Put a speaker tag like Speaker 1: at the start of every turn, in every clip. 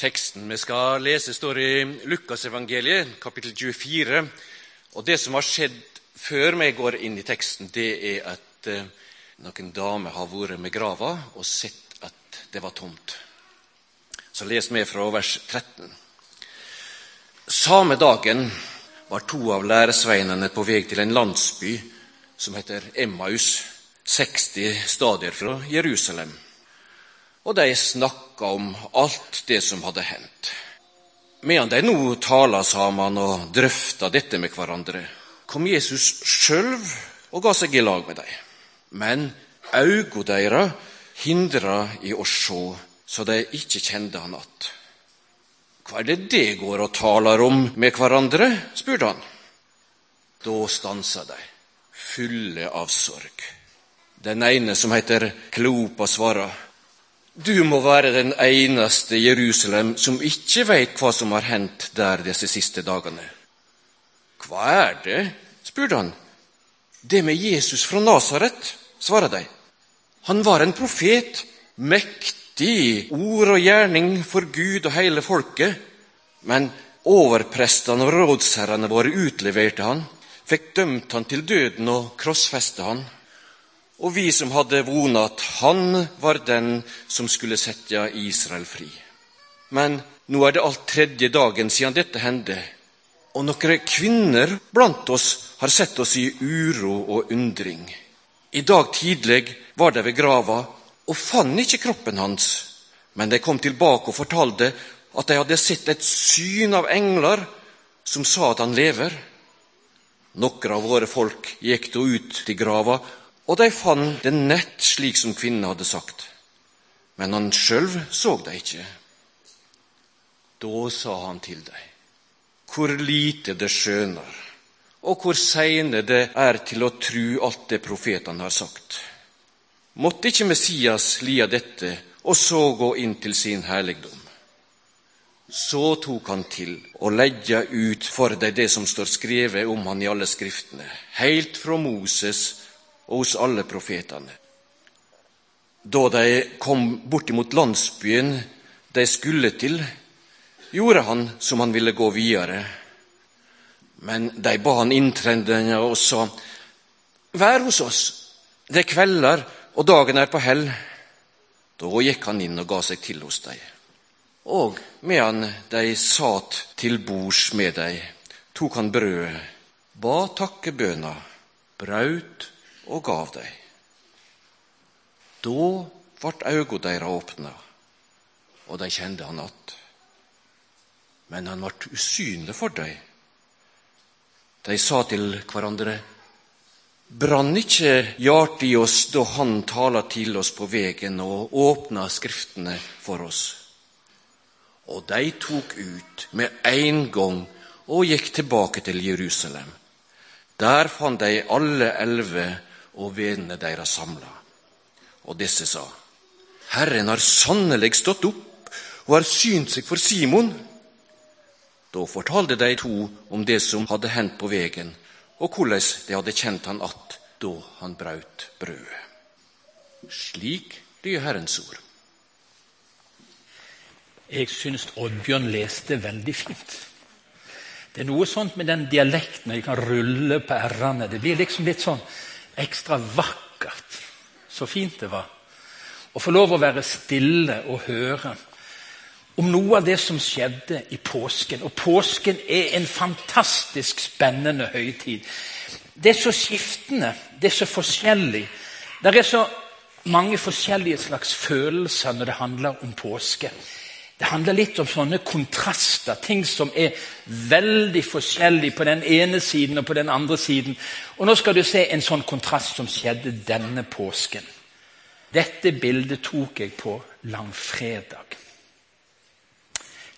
Speaker 1: Teksten vi skal lese, står i Lukasevangeliet, kapittel 24. Og Det som har skjedd før vi går inn i teksten, det er at eh, noen damer har vært med grava og sett at det var tomt. Så les med fra vers 13. Samme dagen var to av læresveinene på vei til en landsby som heter Emmaus, 60 stadier fra Jerusalem og de snakka om alt det som hadde hendt. Medan de nå tala sammen og drøfta dette med hverandre, kom Jesus sjøl og ga seg i lag med dem. Men auga deres hindra i å sjå, så de ikke kjente han att. Hva er det det går og taler om med hverandre? spurte han. Da stansa de, fulle av sorg. Den ene, som heter Kleopa, svarer, du må være den eneste Jerusalem som ikke veit hva som har hendt der disse siste dagene. Hva er det? spurte han. Det med Jesus fra Nasaret, svarer de. Han var en profet, mektig ord og gjerning for Gud og hele folket. Men overprestene og rådsherrene våre utleverte han, fikk dømt han til døden og krossfeste han og vi som hadde vona at han var den som skulle sette Israel fri. Men nå er det alt tredje dagen siden dette hendte, og noen kvinner blant oss har sett oss i uro og undring. I dag tidlig var de ved grava og fant ikke kroppen hans, men de kom tilbake og fortalte at de hadde sett et syn av engler som sa at han lever. Noen av våre folk gikk da ut til grava og de fant det nett slik som kvinnen hadde sagt. Men han sjøl så det ikke. Da sa han til dem, hvor lite det skjønner, og hvor seine det er til å tru alt det profetene har sagt. Måtte ikke Messias lia dette og så gå inn til sin herligdom? Så tok han til å legge ut for deg det som står skrevet om han i alle skriftene, helt fra Moses og hos alle profetene. Da de kom bortimot landsbyen de skulle til, gjorde han som han ville gå videre. Men de ba han inntrengende og sa, Vær hos oss, det er kvelder, og dagen er på hell. Da gikk han inn og ga seg til hos dem. Og medan de satt til bords med dem, tok han brødet, ba takkebøna, braut og gav dem. Da vart auga deira åpna, og de kjente han att. Men han vart usynlig for dem. De sa til hverandre, brann ikke hjertet i oss da han tala til oss på vegen og åpna Skriftene for oss? Og de tok ut med en gang og gikk tilbake til Jerusalem. Der fant de alle elleve og vennene deres samla. Og disse sa, Herren har sannelig stått opp og har synt seg for Simon. Da fortalte de to om det som hadde hendt på vegen, og hvordan de hadde kjent han att da han braut brødet. Slik lyder Herrens ord.
Speaker 2: Jeg syns Oddbjørn leste veldig fint. Det er noe sånt med den dialekten jeg kan rulle på r-ene. Det blir liksom litt sånn ekstra vakkert. Så fint det var. Å få lov å være stille og høre om noe av det som skjedde i påsken. Og påsken er en fantastisk spennende høytid. Det er så skiftende, det er så forskjellig. Det er så mange forskjellige slags følelser når det handler om påske. Det handler litt om sånne kontraster, ting som er veldig forskjellige på den ene siden og på den andre siden. Og Nå skal du se en sånn kontrast som skjedde denne påsken. Dette bildet tok jeg på langfredag.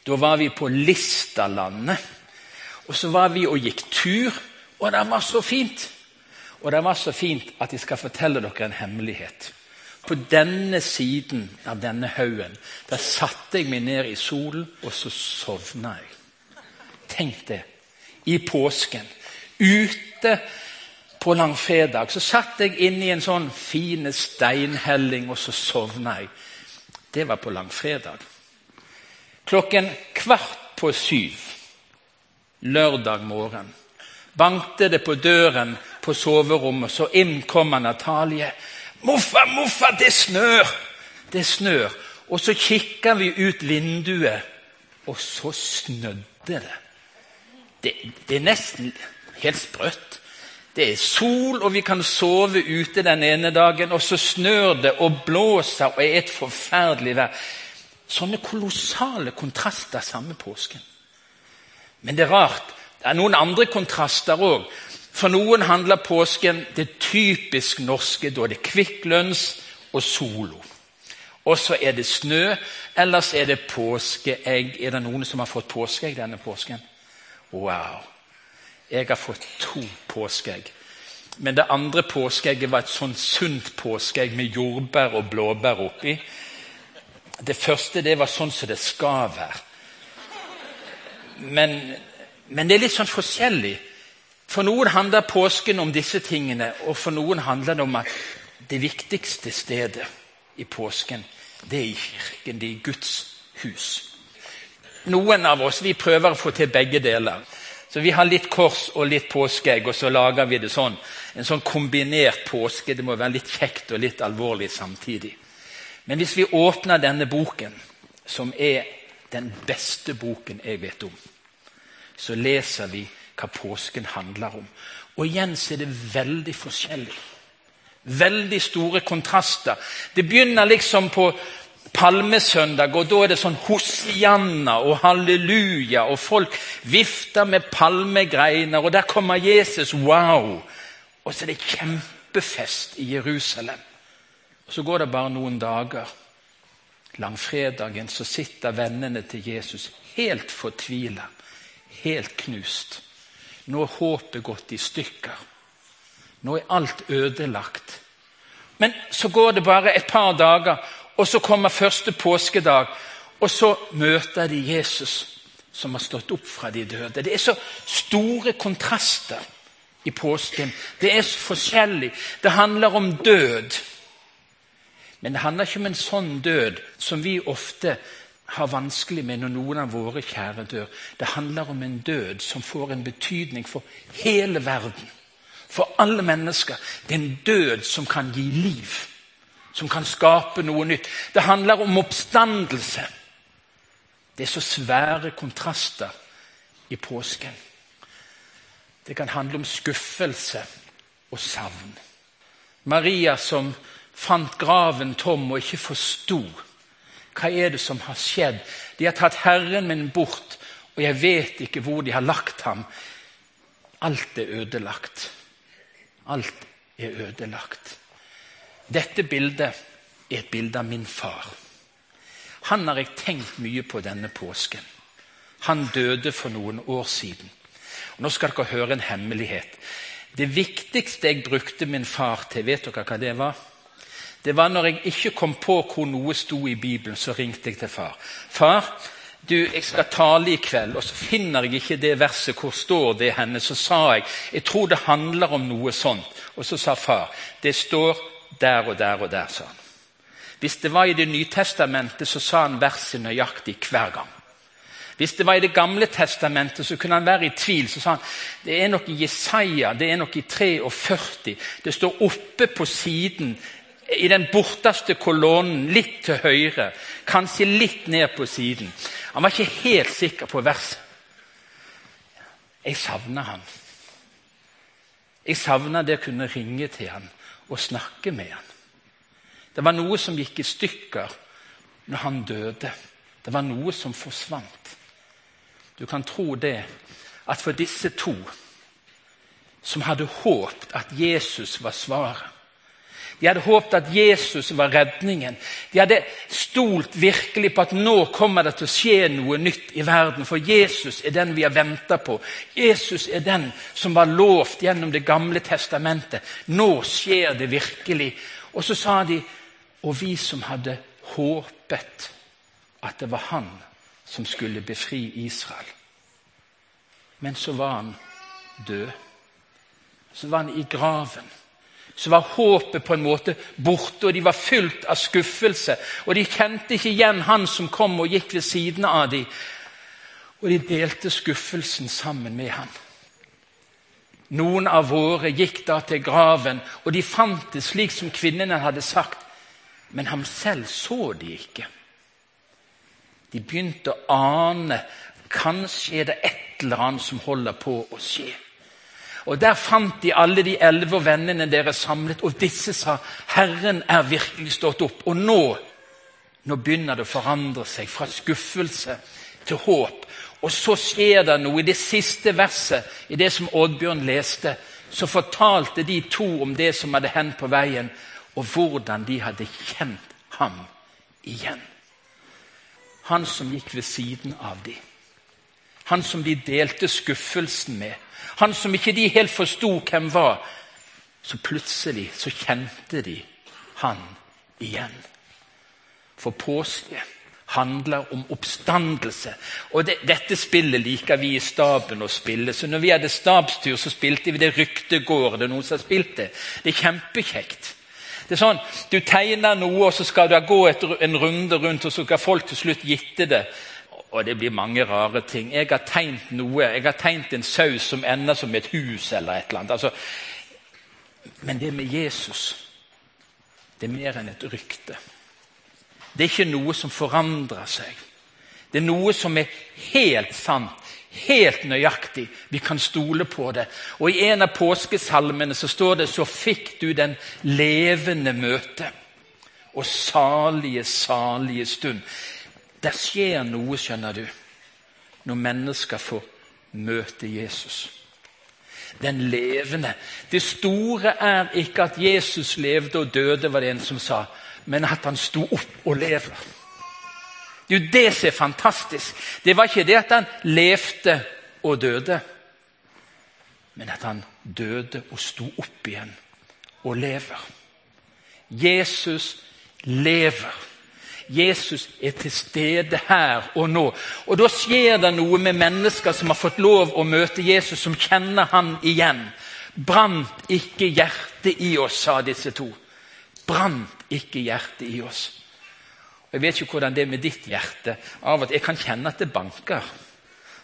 Speaker 2: Da var vi på Listalandet. Og så var vi og gikk tur, og det var så fint. Og det var så fint at jeg skal fortelle dere en hemmelighet. På denne siden av denne haugen der satte jeg meg ned i solen, og så sovna jeg. Tenk det. I påsken. Ute på langfredag så satt jeg inne i en sånn fin steinhelling, og så sovna jeg. Det var på langfredag. Klokken kvart på syv lørdag morgen bankte det på døren på soverommet, så inn kommer Natalie. 'Moffa, moffa, det snør!' Det snør. Og så kikker vi ut vinduet, og så snødde det. Det, det er nesten helt sprøtt. Det er sol, og vi kan sove ute den ene dagen, og så snør det og blåser og er et forferdelig vær. Sånne kolossale kontraster samme påsken. Men det er rart. Det er noen andre kontraster òg. For noen handler påsken det typisk norske. Da er det Kvikk Lunsj og Solo. Og så er det snø, ellers er det påskeegg. Er det noen som har fått påskeegg denne påsken? Wow! Jeg har fått to påskeegg. Men det andre påskeegget var et sånn sunt påskeegg med jordbær og blåbær oppi. Det første det var sånn som det skal være. Men, men det er litt sånn forskjellig. For noen handler påsken om disse tingene, og for noen handler det om at det viktigste stedet i påsken, det er i kirken, det er i Guds hus. Noen av oss vi prøver å få til begge deler. Så Vi har litt kors og litt påskeegg, og så lager vi det sånn. En sånn kombinert påske. Det må være litt kjekt og litt alvorlig samtidig. Men hvis vi åpner denne boken, som er den beste boken jeg vet om, så leser vi hva påsken handler om. Og igjen så er det veldig forskjellig. Veldig store kontraster. Det begynner liksom på palmesøndag, og da er det sånn hosianna og halleluja, og folk vifter med palmegreiner, og der kommer Jesus. Wow! Og så er det kjempefest i Jerusalem. Og Så går det bare noen dager. Langfredagen så sitter vennene til Jesus helt fortvila, helt knust. Nå er håpet gått i stykker. Nå er alt ødelagt. Men så går det bare et par dager, og så kommer første påskedag. Og så møter de Jesus, som har stått opp fra de døde. Det er så store kontraster i påsken. Det er så forskjellig. Det handler om død. Men det handler ikke om en sånn død som vi ofte har vanskelig med når noen av våre kjære dør. Det handler om en død som får en betydning for hele verden for alle mennesker. Det er en død som kan gi liv, som kan skape noe nytt. Det handler om oppstandelse. Det er så svære kontraster i påsken. Det kan handle om skuffelse og savn. Maria som fant graven tom og ikke forsto. Hva er det som har skjedd? De har tatt Herren min bort, og jeg vet ikke hvor de har lagt ham. Alt er ødelagt. Alt er ødelagt. Dette bildet er et bilde av min far. Han har jeg tenkt mye på denne påsken. Han døde for noen år siden. Og nå skal dere høre en hemmelighet. Det viktigste jeg brukte min far til, vet dere hva det var? Det var når jeg ikke kom på hvor noe sto i Bibelen, så ringte jeg til far. Far, du, jeg skal tale i kveld, og så finner jeg ikke det verset. Hvor står det henne? Så sa jeg jeg tror det handler om noe sånt. Og så sa far det står der og der og der. sa han. Hvis det var i Det nye testamentet, så sa han verset nøyaktig hver gang. Hvis det var i Det gamle testamentet, så kunne han være i tvil. Så sa han det er nok i Jesaja, det er nok i 43. Det står oppe på siden i den borteste kolonnen, litt til høyre, kanskje litt ned på siden. Han var ikke helt sikker på verset. Jeg savner han. Jeg savner det å kunne ringe til han og snakke med han. Det var noe som gikk i stykker når han døde. Det var noe som forsvant. Du kan tro det, at for disse to som hadde håpet at Jesus var svaret de hadde håpet at Jesus var redningen. De hadde stolt virkelig på at nå kommer det til å skje noe nytt i verden. For Jesus er den vi har venta på. Jesus er den som var lovt gjennom Det gamle testamentet. Nå skjer det virkelig. Og så sa de Og vi som hadde håpet at det var han som skulle befri Israel. Men så var han død. Så var han i graven. Så var håpet på en måte borte, og de var fylt av skuffelse. Og de kjente ikke igjen han som kom og gikk ved siden av dem. Og de delte skuffelsen sammen med ham. Noen av våre gikk da til graven, og de fant det slik som kvinnene hadde sagt. Men ham selv så de ikke. De begynte å ane kanskje er det et eller annet som holder på å skje. Og Der fant de alle de elleve vennene deres samlet, og disse sa Herren er virkelig stått opp. Og nå, nå begynner det å forandre seg fra skuffelse til håp. Og så skjer det noe i det siste verset, i det som Oddbjørn leste. Så fortalte de to om det som hadde hendt på veien, og hvordan de hadde kjent ham igjen. Han som gikk ved siden av dem. Han som de delte skuffelsen med han som ikke de helt forsto hvem var. Så plutselig så kjente de han igjen. For påske handler om oppstandelse. Og det, Dette spillet liker vi i staben å spille. Så når vi hadde stabstur, så spilte vi det ryktegård. Det er noen som har spilt det. Det er kjempekjekt. Det er sånn, Du tegner noe, og så skal du gå en runde rundt, og så skal folk til slutt gitte det. Og det blir mange rare ting. Jeg har tegnet noe, jeg har tegnet en saus som ender som et hus eller et eller annet. Altså, men det med Jesus, det er mer enn et rykte. Det er ikke noe som forandrer seg. Det er noe som er helt sant, helt nøyaktig. Vi kan stole på det. Og I en av påskesalmene så står det 'Så fikk du den levende møte'. Og salige, salige stund. Det skjer noe, skjønner du, når mennesker får møte Jesus. Den levende. Det store er ikke at Jesus levde og døde, var det en som sa, men at han sto opp og lever. Det er jo det som er fantastisk. Det var ikke det at han levde og døde, men at han døde og sto opp igjen og lever. Jesus lever. Jesus er til stede her og nå. Og Da skjer det noe med mennesker som har fått lov å møte Jesus, som kjenner han igjen. Brant ikke hjertet i oss, sa disse to. Brant ikke hjertet i oss. Og Jeg vet ikke hvordan det er med ditt hjerte. Av og til, Jeg kan kjenne at det banker.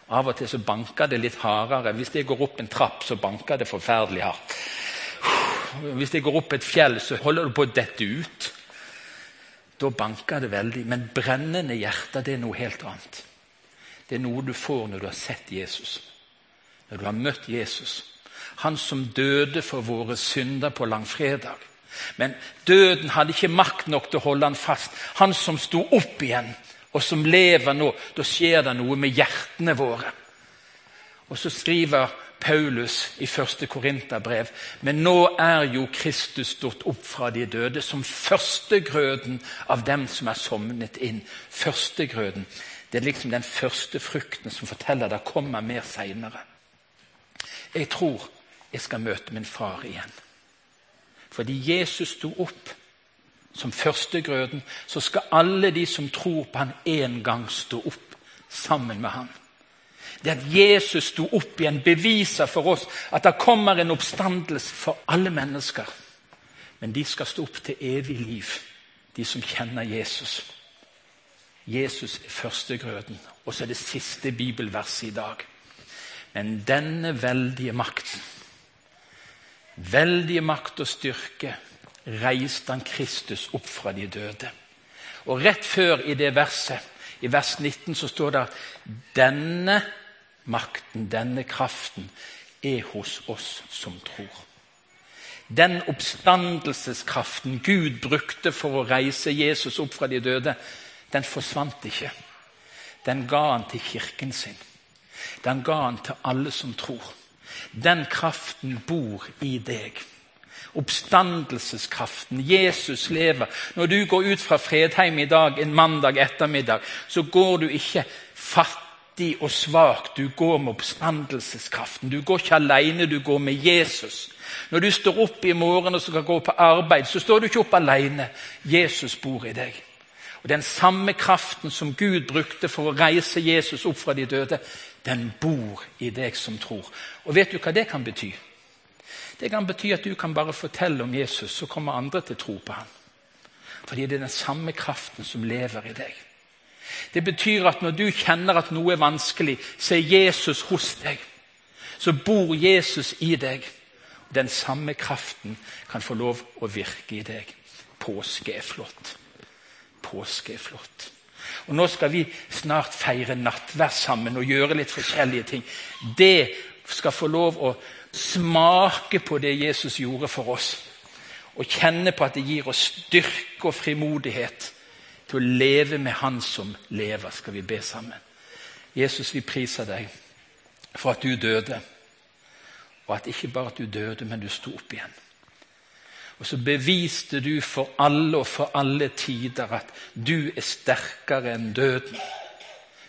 Speaker 2: Av og til så banker det litt hardere. Hvis jeg går opp en trapp, så banker det forferdelig hardt. Hvis jeg går opp et fjell, så holder det på å dette ut. Da banker det veldig. Men brennende hjerte, det er noe helt annet. Det er noe du får når du har sett Jesus. Når du har møtt Jesus. Han som døde for våre synder på langfredag. Men døden hadde ikke makt nok til å holde han fast. Han som sto opp igjen, og som lever nå. Da skjer det noe med hjertene våre. Og så skriver Paulus i første Korinterbrev. Men nå er jo Kristus stått opp fra de døde som førstegrøden av dem som er sovnet inn. Førstegrøden. Det er liksom den første frukten som forteller det kommer mer seinere. Jeg tror jeg skal møte min far igjen. Fordi Jesus sto opp som førstegrøden, så skal alle de som tror på han en gang stå opp sammen med han. Det at Jesus sto opp igjen, beviser for oss at det kommer en oppstandelse for alle mennesker. Men de skal stå opp til evig liv, de som kjenner Jesus. Jesus er førstegrøden, og så er det siste bibelverset i dag. Men denne veldige makten, veldige makt og styrke, reiste han Kristus opp fra de døde. Og rett før i det verset, i vers 19, så står det at denne makten, denne kraften, er hos oss som tror. Den oppstandelseskraften Gud brukte for å reise Jesus opp fra de døde, den forsvant ikke. Den ga han til kirken sin. Den ga han til alle som tror. Den kraften bor i deg. Oppstandelseskraften. Jesus lever. Når du går ut fra Fredheim i dag en mandag ettermiddag, så går du ikke fattig og svak. Du går med oppstandelseskraften. Du går ikke alene, du går med Jesus. Når du står opp i morgen og skal gå på arbeid, så står du ikke opp alene. Jesus bor i deg. Og Den samme kraften som Gud brukte for å reise Jesus opp fra de døde, den bor i deg som tror. Og vet du hva det kan bety? Det kan bety at du kan bare fortelle om Jesus, så kommer andre til å tro på ham. Fordi det er den samme kraften som lever i deg. Det betyr at når du kjenner at noe er vanskelig, så er Jesus hos deg. Så bor Jesus i deg. Den samme kraften kan få lov å virke i deg. Påske er flott. Påske er flott. Og Nå skal vi snart feire nattvær sammen og gjøre litt forskjellige ting. Det skal få lov å smake på det Jesus gjorde for oss. Og kjenne på at det gir oss styrke og frimodighet til å leve med Han som lever, skal vi be sammen. Jesus, vi priser deg for at du døde. Og at ikke bare at du døde, men du sto opp igjen. Og så beviste du for alle og for alle tider at du er sterkere enn døden.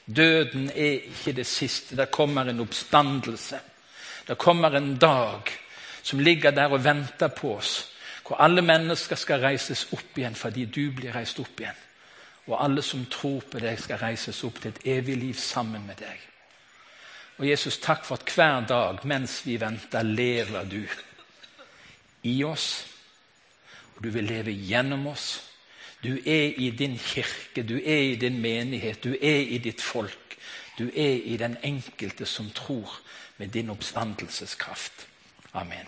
Speaker 2: Døden er ikke det siste. Det kommer en oppstandelse. Det kommer en dag som ligger der og venter på oss, hvor alle mennesker skal reises opp igjen fordi du blir reist opp igjen. Og alle som tror på deg, skal reises opp til et evig liv sammen med deg. Og Jesus, takk for at hver dag mens vi venter, lever du i oss. Og du vil leve gjennom oss. Du er i din kirke, du er i din menighet, du er i ditt folk. Du er i den enkelte som tror med din oppstandelseskraft. Amen.